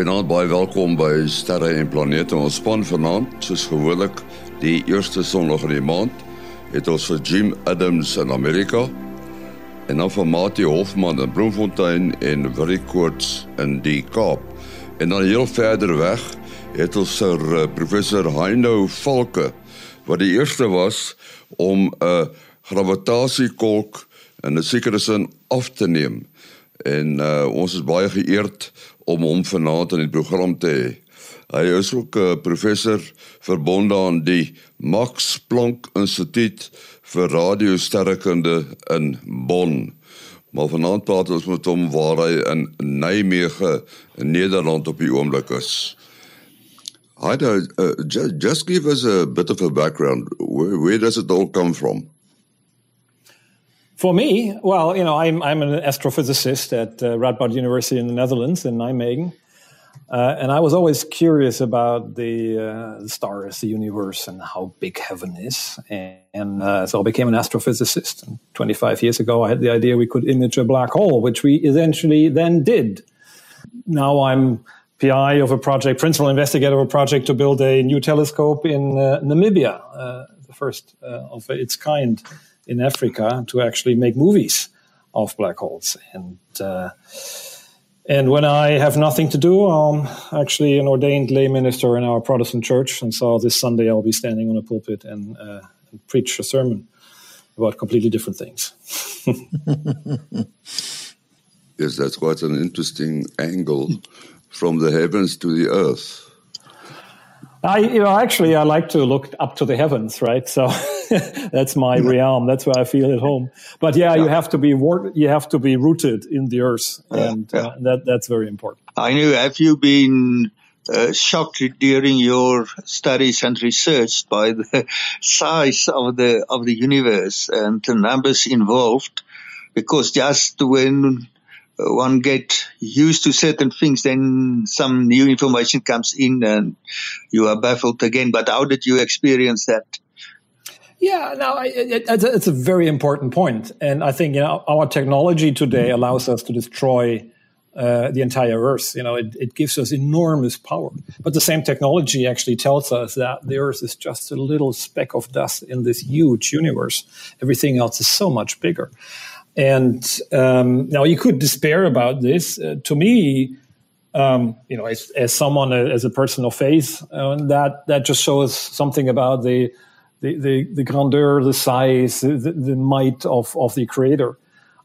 Goeienaand, baie welkom by Sterre en Planete. Ons span vanaand, soos gewoonlik, die eerste Sondag in die maand, het ons vir Jim Adams in Amerika en dan vir Mati Hofman in Bloemfontein en Willie Koorts in die Kaap. En dan heel verder weg het ons vir uh, professor Heindo Valke wat die eerste was om 'n uh, gravitasiekolk in 'n sekere sin af te neem. En uh, ons is baie geëerd om hom vanaand in die program te hê. Hy is ook 'n uh, professor verbonde aan die Max Planck Instituut vir radiosterrekunde in Bonn. Maar vanaand praat ons met hom waar hy in Nijmegen in Nederland op die oomblik is. Hi, uh, just, just give us a bit of a background. Where, where does it all come from? For me, well, you know, I'm, I'm an astrophysicist at uh, Radboud University in the Netherlands, in Nijmegen. Uh, and I was always curious about the, uh, the, stars, the universe, and how big heaven is. And, and uh, so I became an astrophysicist. And 25 years ago, I had the idea we could image a black hole, which we eventually then did. Now I'm PI of a project, principal investigator of a project to build a new telescope in uh, Namibia, uh, the first of its kind in Africa to actually make movies of black holes. And uh, and when I have nothing to do, I'm actually an ordained lay minister in our Protestant church. And so this Sunday I'll be standing on a pulpit and, uh, and preach a sermon about completely different things. yes, that's quite an interesting angle from the heavens to the earth. I, you know, actually, I like to look up to the heavens, right? So that's my yeah. realm. That's where I feel at home. But yeah, yeah, you have to be you have to be rooted in the earth, and yeah. uh, that that's very important. I know. Have you been uh, shocked during your studies and research by the size of the of the universe and the numbers involved? Because just when one get used to certain things, then some new information comes in and you are baffled again. But how did you experience that? Yeah, no, it, it's, a, it's a very important point, and I think you know our technology today allows us to destroy uh, the entire Earth. You know, it, it, gives us enormous power. But the same technology actually tells us that the Earth is just a little speck of dust in this huge universe. Everything else is so much bigger. And um, now you could despair about this. Uh, to me, um, you know, as, as, someone, uh, as a person of faith, uh, that that just shows something about the the, the, the grandeur, the size, the, the, might of, of the creator.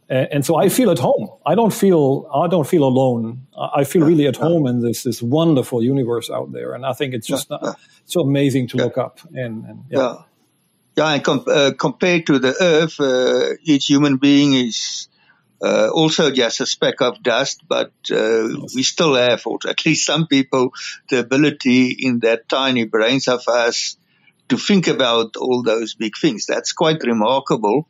And, and, so I feel at home. I don't feel I don't feel alone. I feel really at home in this this wonderful universe out there. And I think it's just uh, so amazing to look up. And, and yeah. Yeah, and com- uh, compared to the Earth, uh, each human being is uh, also just a speck of dust, but uh, we still have, or at least some people, the ability in that tiny brains of us to think about all those big things. That's quite remarkable.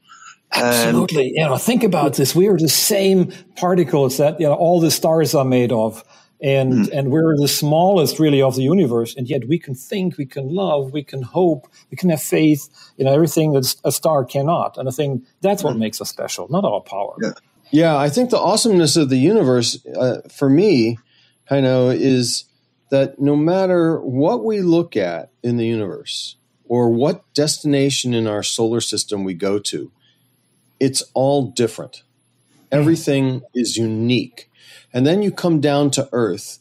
Absolutely. And, you know, think about this. We are the same particles that you know all the stars are made of and mm. and we're the smallest really of the universe and yet we can think we can love we can hope we can have faith you know everything that a star cannot and i think that's what mm. makes us special not our power yeah, yeah i think the awesomeness of the universe uh, for me i know is that no matter what we look at in the universe or what destination in our solar system we go to it's all different mm. everything is unique and then you come down to earth,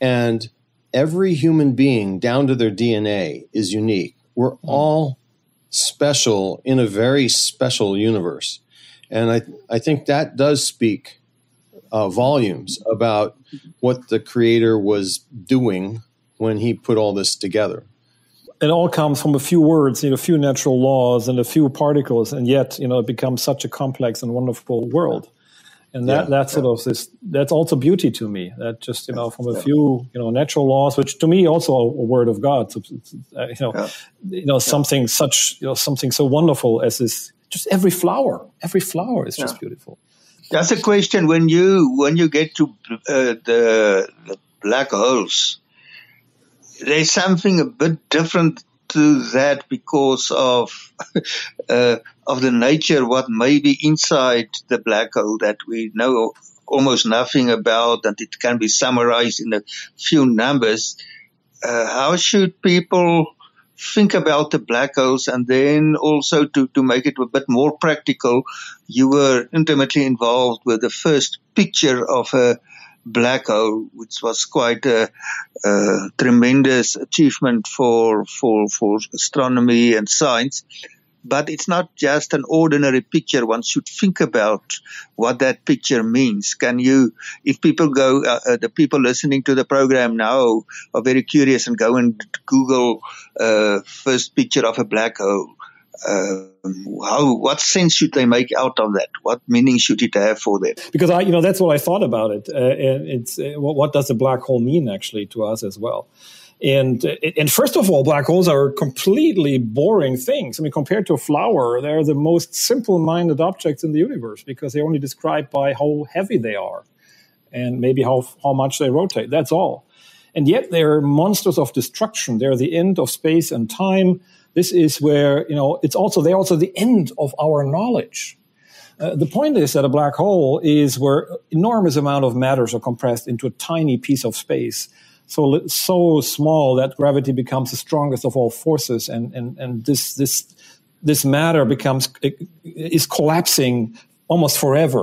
and every human being, down to their DNA, is unique. We're hmm. all special in a very special universe. And I, I think that does speak uh, volumes about what the creator was doing when he put all this together. It all comes from a few words, you know, a few natural laws and a few particles, and yet, you know, it becomes such a complex and wonderful world and that yeah, that's yeah. sort of this that's also beauty to me. That just you know from a yeah. few you know natural laws which to me also a word of god. So, uh, you know you know something such you know something so wonderful as this just every flower every flower is just beautiful. That's a question. When you when you get to uh, the, the black holes there's something a bit different to that because of uh, of the nature what may be inside the black hole that we know almost nothing about and it can be summarized in a few numbers. Uh, how should people think about the black holes and then also to, to make it a bit more practical, you were intimately involved with the first picture of a black hole, which was quite a, a tremendous achievement for, for, for astronomy and science but it's not just an ordinary picture. One should think about what that picture means. Can you, if people go, uh, uh, the people listening to the program now are very curious and go and Google uh, first picture of a black hole. Uh, how what sense should they make out of that? What meaning should it have for them? Because I, you know, that's what I thought about it. Uh, and it's uh, what, does a black hole mean actually to us as well? And, and first of all, black holes are completely boring things. I mean, compared to a flower, they're the most simple minded objects in the universe because they're only described by how heavy they are and maybe how, how much they rotate. That's all. And yet they're monsters of destruction. They're the end of space and time. This is where, you know, it's also, they're also the end of our knowledge. Uh, the point is that a black hole is where enormous amount of matters are compressed into a tiny piece of space so so small that gravity becomes the strongest of all forces, and and and this this this matter becomes is collapsing almost forever,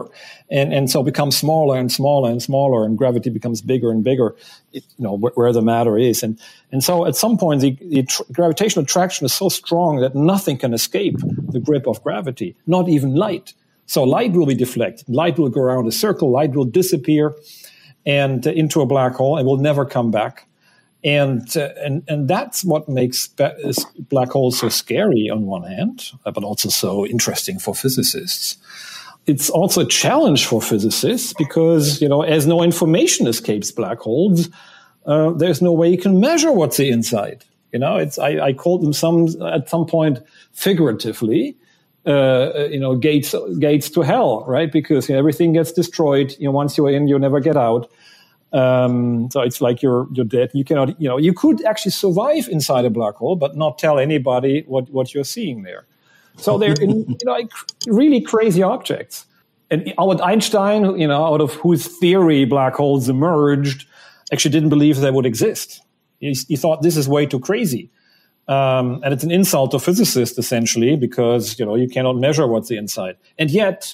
and and so becomes smaller and smaller and smaller, and gravity becomes bigger and bigger, you know where, the matter is, and and so at some point the, the gravitational attraction is so strong that nothing can escape the grip of gravity, not even light. So light will be deflected, light will go around a circle, light will disappear, and uh, into a black hole and will never come back. And, uh, and, and that's what makes black holes so scary on one hand, but also so interesting for physicists. It's also a challenge for physicists because, you know, as no information escapes black holes, uh, there's no way you can measure what's the inside. You know, it's, I, I called them some, at some point figuratively, uh, you know gates gates to hell, right? Because you know, everything gets destroyed. You know, once you're in, you never get out. Um, so it's like you're you're dead. You cannot, you know, you could actually survive inside a black hole, but not tell anybody what what you're seeing there. So they're in, you know like really crazy objects. And Albert Einstein, you know, out of whose theory black holes emerged, actually didn't believe they would exist. He, he thought this is way too crazy. Um, and it's an insult to physicists essentially because you know you cannot measure what's the inside. And yet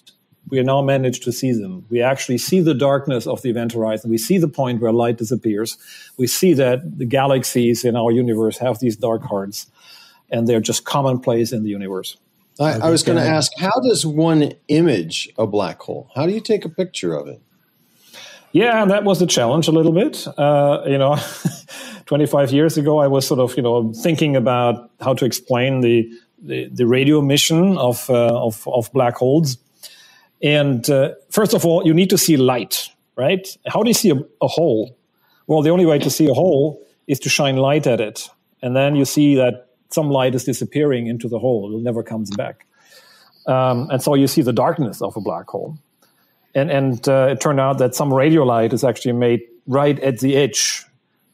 we now managed to see them. We actually see the darkness of the event horizon. We see the point where light disappears. We see that the galaxies in our universe have these dark hearts, and they're just commonplace in the universe. I, I was going to ask, how does one image a black hole? How do you take a picture of it? Yeah, that was the challenge a little bit. Uh, you know, 25 years ago, I was sort of, you know, thinking about how to explain the, the, the radio emission of, uh, of, of, black holes. And uh, first of all, you need to see light, right? How do you see a, a hole? Well, the only way to see a hole is to shine light at it. And then you see that some light is disappearing into the hole. It never comes back. Um, and so you see the darkness of a black hole and and uh, it turned out that some radio light is actually made right at the edge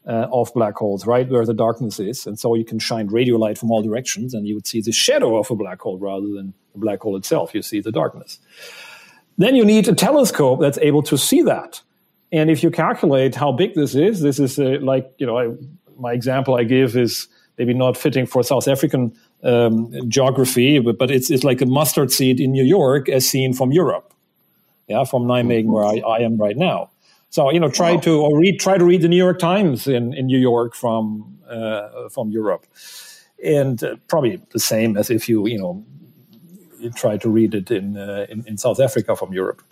uh, of black holes, right where the darkness is, and so you can shine radio light from all directions, and you would see the shadow of a black hole rather than the black hole itself. You see the darkness. Then you need a telescope that's able to see that. And if you calculate how big this is, this is uh, like you know I, my example I give is maybe not fitting for South African um, geography, but, but it's, it's like a mustard seed in New York as seen from Europe yeah, from Nijmegen where I, I am right now. So you know, try wow. to or read try to read the New York Times in, in New York from uh, from Europe, and uh, probably the same as if you you know you try to read it in uh, in, in, South Africa from Europe.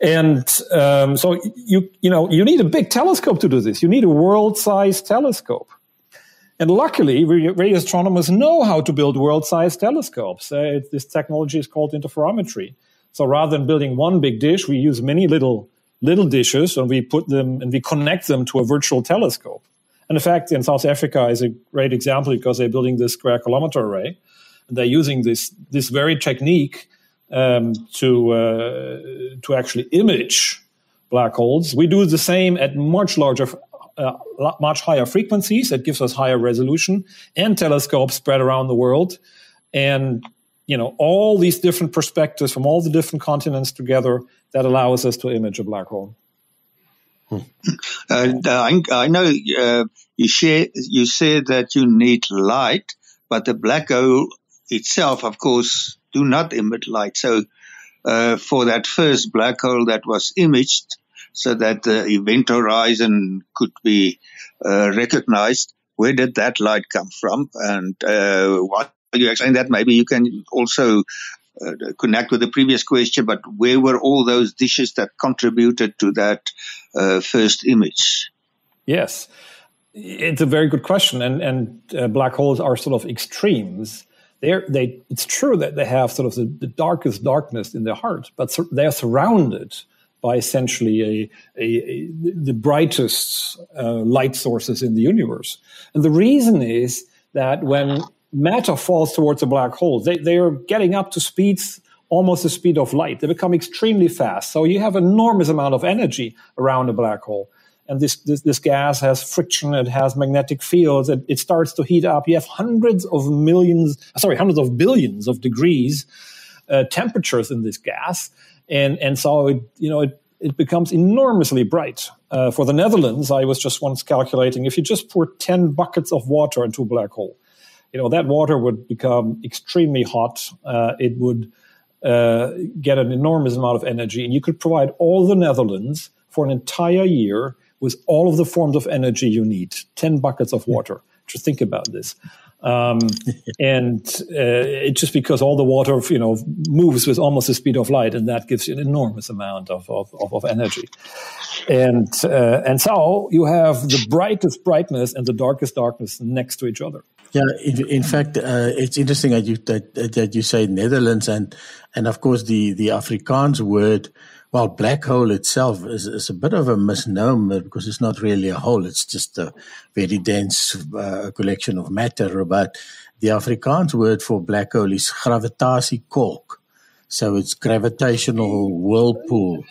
And um, so you you know you need a big telescope to do this. You need a world size telescope. And luckily, radio astronomers know how to build world-sized telescopes. Uh, this technology is called interferometry. So rather than building one big dish, we use many little little dishes and we put them and we connect them to a virtual telescope. And in fact, in South Africa is a great example because they're building this square kilometer array. And they're using this this very technique um, to uh, to actually image black holes. We do the same at much larger, much higher frequencies. That gives us higher resolution and telescopes spread around the world. And you know all these different perspectives from all the different continents together that allows us to image a black hole. Hmm. Uh, I, I, know uh, you share. You said that you need light, but the black hole itself, of course, do not emit light. So, uh, for that first black hole that was imaged, so that the event horizon could be uh, recognized, where did that light come from, and uh, what you explain that? Maybe you can also uh, connect with the previous question, but where were all those dishes that contributed to that uh, first image? Yes, it's a very good question, and and uh, black holes are sort of extremes. They're, they it's true that they have sort of the, the darkest darkness in their heart, but sur- they are surrounded by essentially a, a, a the brightest uh, light sources in the universe, and the reason is that when matter falls towards a black hole, they, they are getting up to speeds almost the speed of light. They become extremely fast. So you have enormous amount of energy around a black hole. And this, this, this gas has friction, it has magnetic fields, it, it starts to heat up. You have hundreds of millions, sorry, hundreds of billions of degrees uh, temperatures in this gas. And, and so it, you know, it, it becomes enormously bright. Uh, for the Netherlands, I was just once calculating if you just pour 10 buckets of water into a black hole, you know that water would become extremely hot. Uh, it would uh, get an enormous amount of energy, and you could provide all the Netherlands for an entire year with all of the forms of energy you need. Ten buckets of water. Just think about this. Um, and uh, it's just because all the water, you know, moves with almost the speed of light, and that gives you an enormous amount of of, of energy. And uh, and so you have the brightest brightness and the darkest darkness next to each other. Yeah, in, in fact, uh, it's interesting that you that, that you say Netherlands and and of course the the Afrikaans word. Well, black hole itself is, is a bit of a misnomer because it's not really a hole; it's just a very dense uh, collection of matter. But the Afrikaans word for black hole is gravitasiekolk, so it's gravitational whirlpool.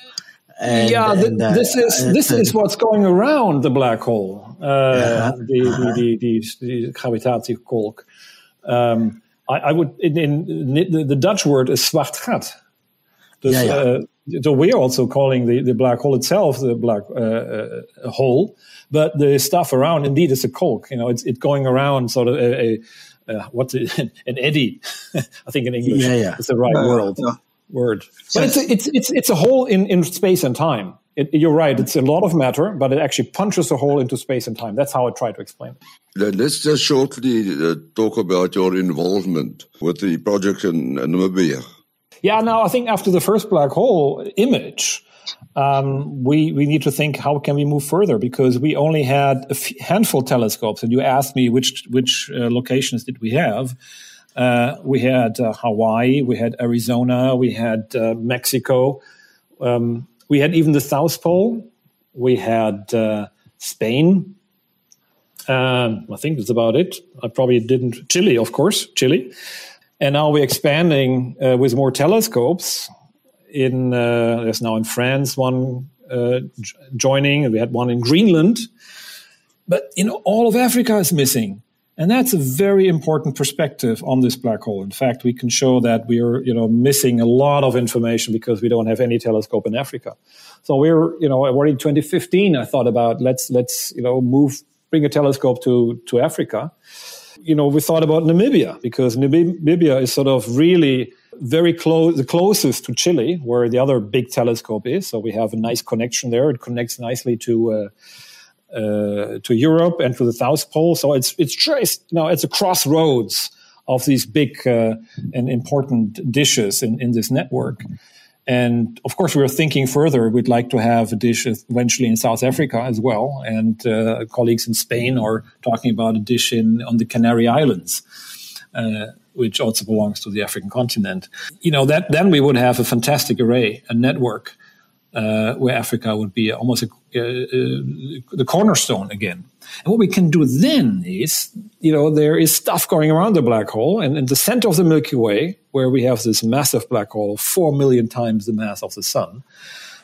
And, yeah, and, uh, this is this is what's going around the black hole. Uh, uh-huh. the, uh-huh. the, the, the, the gravitatiekolk. Um, I, I, would in, in the, the, Dutch word is zwart gat. Dus, yeah, yeah. Uh, so we're also calling the, the black hole itself the black uh, uh, hole, but the stuff around indeed is a kolk. You know, it's it going around sort of a, a uh, what's it, an eddy. I think in English, yeah, yeah. it's the right word word. But it's a, it's it's it's a hole in in space and time. It, you're right. It's a lot of matter, but it actually punches a hole into space and time. That's how I try to explain it. Let's just shortly uh, talk about your involvement with the project in, in Namibia. Yeah, now I think after the first black hole image, um, we we need to think how can we move further because we only had a handful telescopes, and you asked me which which uh, locations did we have. Uh, we had uh, Hawaii, we had Arizona, we had uh, Mexico, um, we had even the South Pole, we had uh, Spain. Um, I think that's about it. I probably didn't. Chile, of course, Chile. And now we're expanding uh, with more telescopes. In there's now in France one joining, and we had one in Greenland. But you know, all of Africa is missing and that's a very important perspective on this black hole. In fact, we can show that we are, you know, missing a lot of information because we don't have any telescope in Africa. So we're, you know, already in 2015, I thought about let's let's, you know, move, bring a telescope to to Africa. You know, we thought about Namibia because Namibia is sort of really very close, the closest to Chile, where the other big telescope is. So we have a nice connection there. It connects nicely to. Uh, uh, to Europe and to the South Pole. So it's it's just you know it's a crossroads of these big uh, and important dishes in, in this network. And of course, we're thinking further. We'd like to have a dish eventually in South Africa as well. And uh, colleagues in Spain are talking about a dish in on the Canary Islands. Uh, which also belongs to the African continent. You know that then we would have a fantastic array, a network uh, where Africa would be almost a, uh, uh, the cornerstone again. And what we can do then is, you know, there is stuff going around the black hole, and in the center of the Milky Way, where we have this massive black hole, four million times the mass of the sun,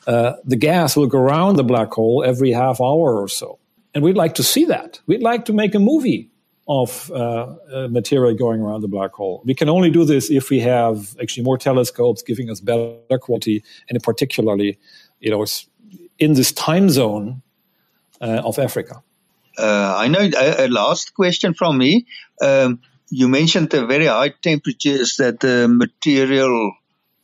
uh, the gas will go around the black hole every half hour or so. And we'd like to see that. We'd like to make a movie of uh, uh, material going around the black hole. We can only do this if we have actually more telescopes giving us better quality, and particularly, you know, in this time zone uh, of Africa. Uh, I know a, a, last question from me. Um, you mentioned the very high temperatures that the material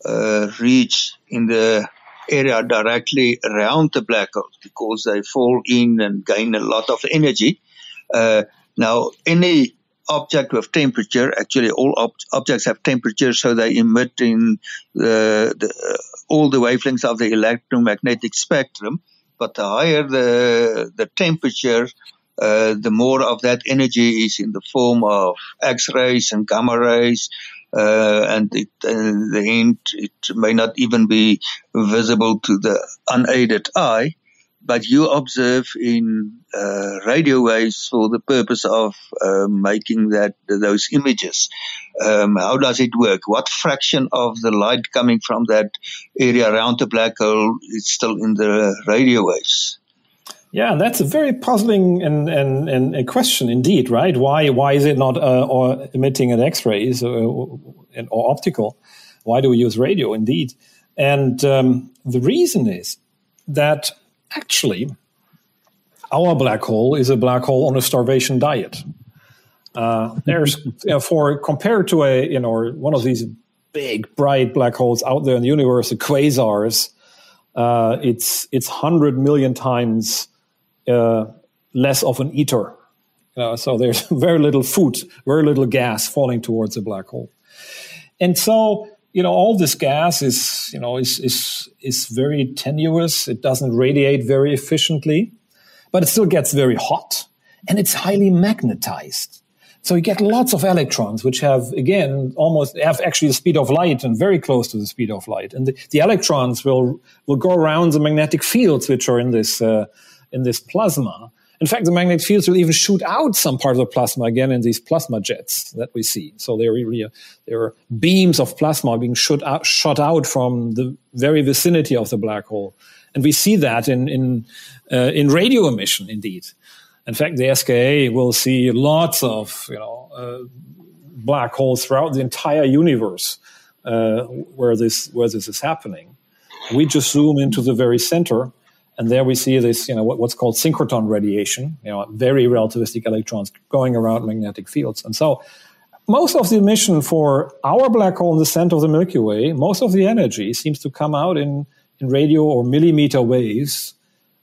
uh, reach in the area directly around the black hole because they fall in and gain a lot of energy. Uh, now, any object with temperature, actually all ob- objects have temperature, so they emit in the, the, all the wavelengths of the electromagnetic spectrum. But the higher the, the temperature, uh, the more of that energy is in the form of X-rays and gamma rays, uh, and it, uh, the it may not even be visible to the unaided eye but you observe in uh, radio waves for the purpose of uh, making that those images. Um, how does it work? What fraction of the light coming from that area around the black hole is still in the radio waves? Yeah, that's a very puzzling and, and, and a question indeed, right? Why why is it not uh, or emitting at X-rays or, or, optical? Why do we use radio? Indeed, and um, the reason is that actually, our black hole is a black hole on a starvation diet. Uh, there's for compared to a you know one of these big bright black holes out there in the universe, the quasars. Uh, it's it's hundred million times uh, less of an eater. so there's very little food, very little gas falling towards a black hole, and so you know, all this gas is, you know, is, is, is very tenuous. It doesn't radiate very efficiently, but it still gets very hot and it's highly magnetized. So you get lots of electrons, which have, again, almost have actually the speed of light and very close to the speed of light. And the, the electrons will, will go around the magnetic fields, which are in this, uh, in this plasma. In fact, the magnetic fields will even shoot out some part of the plasma again in these plasma jets that we see. So they're really there are beams of plasma being shot out, shot out from the very vicinity of the black hole, and we see that in in uh, in radio emission indeed. In fact, the SKA will see lots of you know uh, black holes throughout the entire universe uh, where this where this is happening. We just zoom into the very center and there we see this, you know, what's called synchrotron radiation, you know, very relativistic electrons going around magnetic fields. And so most of the emission for our black hole in the center of the Milky Way, most of the energy seems to come out in, in radio or millimeter waves.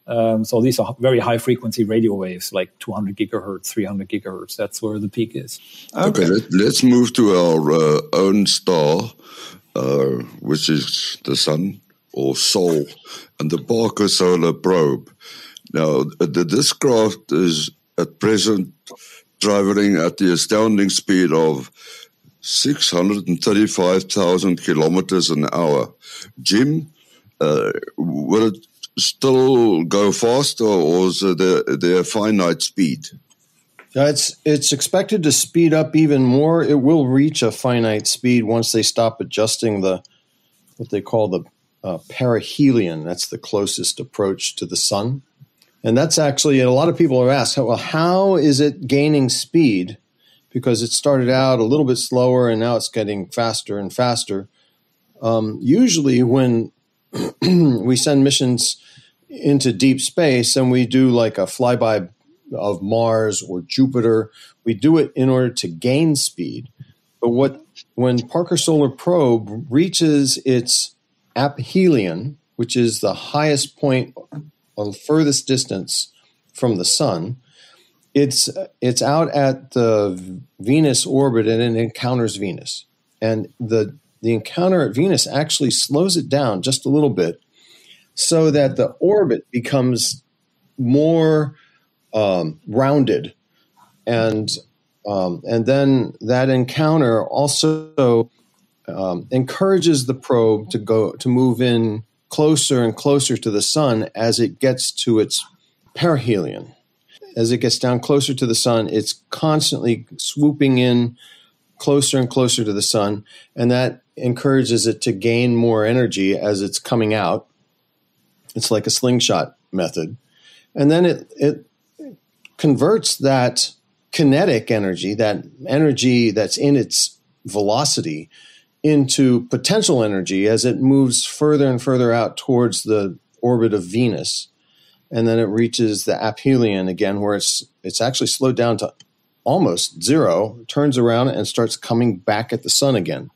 Um, so these are very high frequency radio waves, like 200 gigahertz, 300 gigahertz. That's where the peak is. Okay, okay let, us move to our uh, own star, uh, which is the sun or SOL and the Parker Solar Probe. Now, the, this craft is at present traveling at the astounding speed of 635,000 kilometers an hour. Jim, uh, will it still go faster or is there, there a finite speed? Uh, it's it's expected to speed up even more. It will reach a finite speed once they stop adjusting the what they call the uh, perihelion. That's the closest approach to the sun. And that's actually, a lot of people are asked, well, how is it gaining speed? Because it started out a little bit slower and now it's getting faster and faster. Um, usually, when we send missions into deep space and we do like a flyby of Mars or Jupiter, we do it in order to gain speed. But what when Parker Solar Probe reaches its aphelion, which is the highest point or furthest distance from the sun, it's it's out at the Venus orbit and it encounters Venus. And the the encounter at Venus actually slows it down just a little bit so that the orbit becomes more um, rounded and um, and then that encounter also um, encourages the probe to go to move in closer and closer to the sun as it gets to its perihelion. As it gets down closer to the sun, it's constantly swooping in closer and closer to the sun, and that encourages it to gain more energy as it's coming out. It's like a slingshot method. And then it, it converts that kinetic energy, that energy that's in its velocity, into potential energy as it moves further and further out towards the orbit of Venus. And then it reaches the aphelion again, where it's it's actually slowed down to almost zero, turns around and starts coming back at the sun again.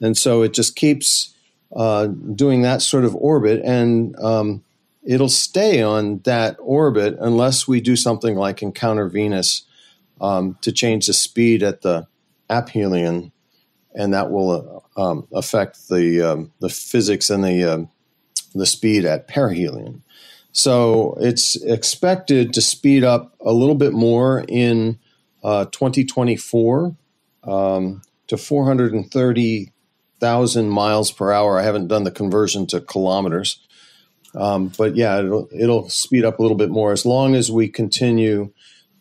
And so it just keeps uh, doing that sort of orbit, and um, it'll stay on that orbit unless we do something like encounter Venus um, to change the speed at the aphelion, and that will uh, um, affect the um, the physics and the um, the speed at perihelion. So it's expected to speed up a little bit more in uh, 2024 um, to 430,000 miles per hour. I haven't done the conversion to kilometers, um, but yeah, it'll, it'll speed up a little bit more as long as we continue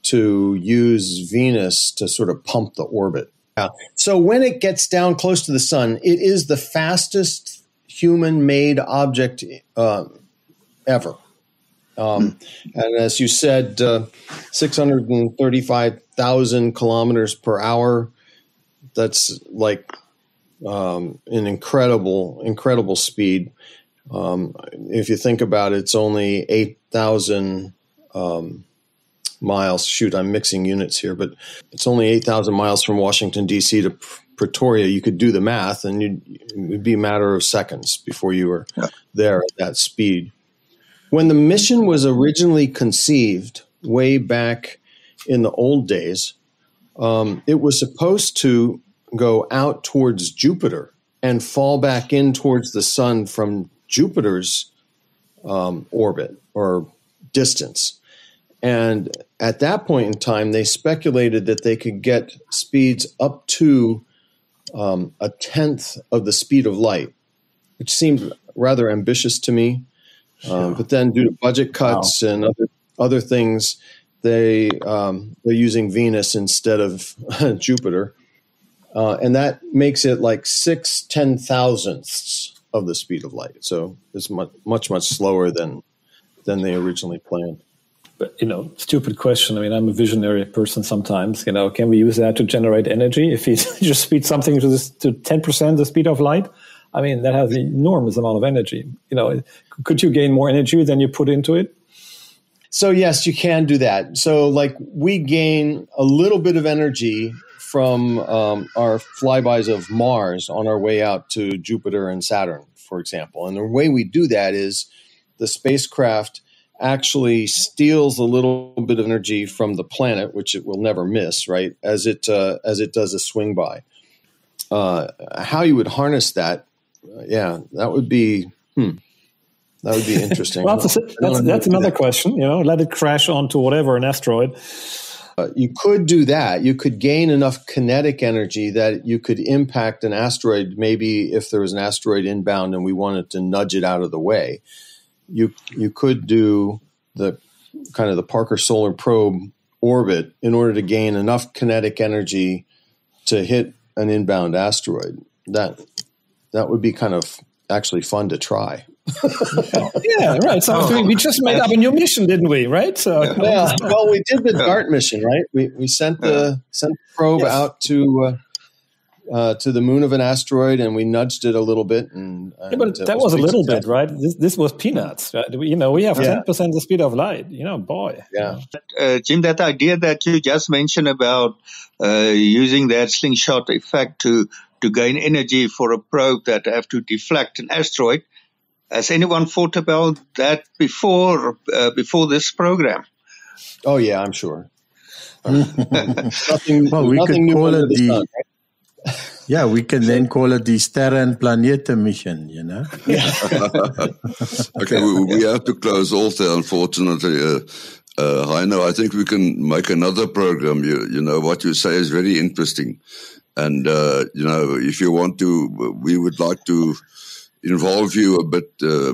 to use Venus to sort of pump the orbit. Yeah. So when it gets down close to the sun, it is the fastest human-made object uh, ever. Um, and as you said, uh, 635,000 kilometers per hour. That's like um, an incredible, incredible speed. Um, if you think about it, it's only 8,000 um, miles. Shoot, I'm mixing units here, but it's only 8,000 miles from Washington, D.C. to Pretoria. You could do the math, and it would be a matter of seconds before you were yeah. there at that speed. When the mission was originally conceived, way back in the old days, um, it was supposed to go out towards Jupiter and fall back in towards the sun from Jupiter's um, orbit or distance. And at that point in time, they speculated that they could get speeds up to um, a tenth of the speed of light, which seemed rather ambitious to me. Um, but then, due to budget cuts wow. and other other things, they um, they're using Venus instead of Jupiter, uh, and that makes it like six ten thousandths of the speed of light. So it's much much much slower than than they originally planned. But you know, stupid question. I mean, I'm a visionary person. Sometimes, you know, can we use that to generate energy? If you just speed something to this, to ten percent the speed of light, I mean, that has an enormous amount of energy. You know, could you gain more energy than you put into it? So yes, you can do that. So like we gain a little bit of energy from um, our flybys of Mars on our way out to Jupiter and Saturn, for example. And the way we do that is the spacecraft actually steals a little bit of energy from the planet, which it will never miss, right? As it uh, as it does a swing by. Uh, how you would harness that yeah, that would be hmm, that would be interesting. well, that's, a, that's, that's another that. question. You know, let it crash onto whatever an asteroid. Uh, you could do that. You could gain enough kinetic energy that you could impact an asteroid. Maybe if there was an asteroid inbound and we wanted to nudge it out of the way, you you could do the kind of the Parker Solar Probe orbit in order to gain enough kinetic energy to hit an inbound asteroid. That that would be kind of actually fun to try. yeah, right. So oh. we just made up a new mission, didn't we? Right. So yeah. Well, we did the DART mission, right? We we sent the sent the probe yes. out to. Uh, uh, to the moon of an asteroid, and we nudged it a little bit. And, and yeah, but that was, was a little bit, right? This, this was peanuts. Right? You know, we have 10% the speed of light. You know, boy. Yeah, uh, Jim, that idea that you just mentioned about uh, using that slingshot effect to to gain energy for a probe that have to deflect an asteroid. Has anyone thought about that before uh, before this program? Oh yeah, I'm sure. nothing, well, we nothing could call it the. Sun, right? Yeah, we can then call it the Sterre and Planete mission, you know? Yeah. okay, we, we, have to close off there, unfortunately. Uh, uh, Heino, I think we can make another program. You, you know, what you say is very interesting. And, uh, you know, if you want to, we would like to involve you a bit, uh,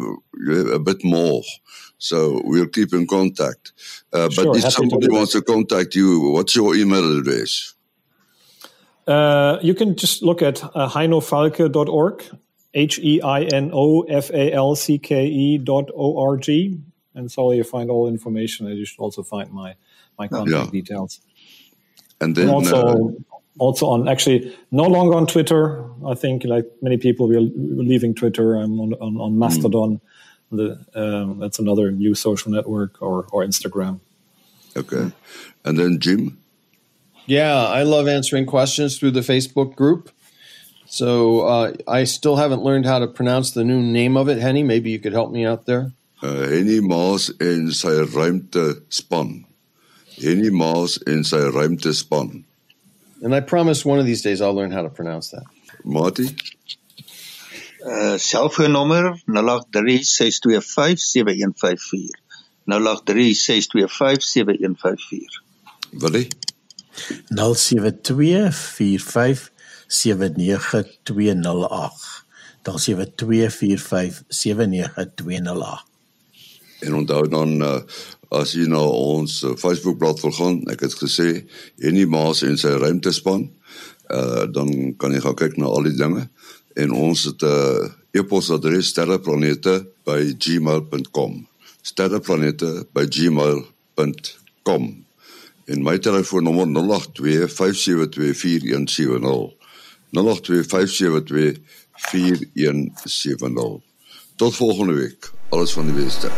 a bit more. So we'll keep in contact. Uh, sure, but if somebody wants to contact you, what's your email address? Uh, you can just look at uh, heinofalcke.org, H E I N O F A L C K E dot O R G. And so you find all information. And you should also find my, my contact yeah. details. And then and also uh, also on actually no longer on Twitter. I think like many people we're leaving Twitter. I'm on on, on Mastodon. The, um, that's another new social network or or Instagram. okay. And then Jim. Yeah, I love answering questions through the Facebook group. So uh, I still haven't learned how to pronounce the new name of it. Henny, maybe you could help me out there. Uh, Henny Maas en sy ruimte span. Henny Maas en sy ruimte span. And I promise one of these days I'll learn how to pronounce that. Mati, Uh selfoonnommer 0836257154. 0836257154. Willie, 0724579208. Dan 0724579208. en onthou dan uh, as jy na ons uh, Facebookblad wil gaan, ek het gesê Henny Maas en sy ruimtespan, uh, dan kan jy gaan kyk na al die dinge en ons het 'n uh, e-posadres sterreplanete@gmail.com. sterreplanete@gmail.com. En my telefoonnommer 0825724170. 0825724170. Tot volgende week. Alles van die beste.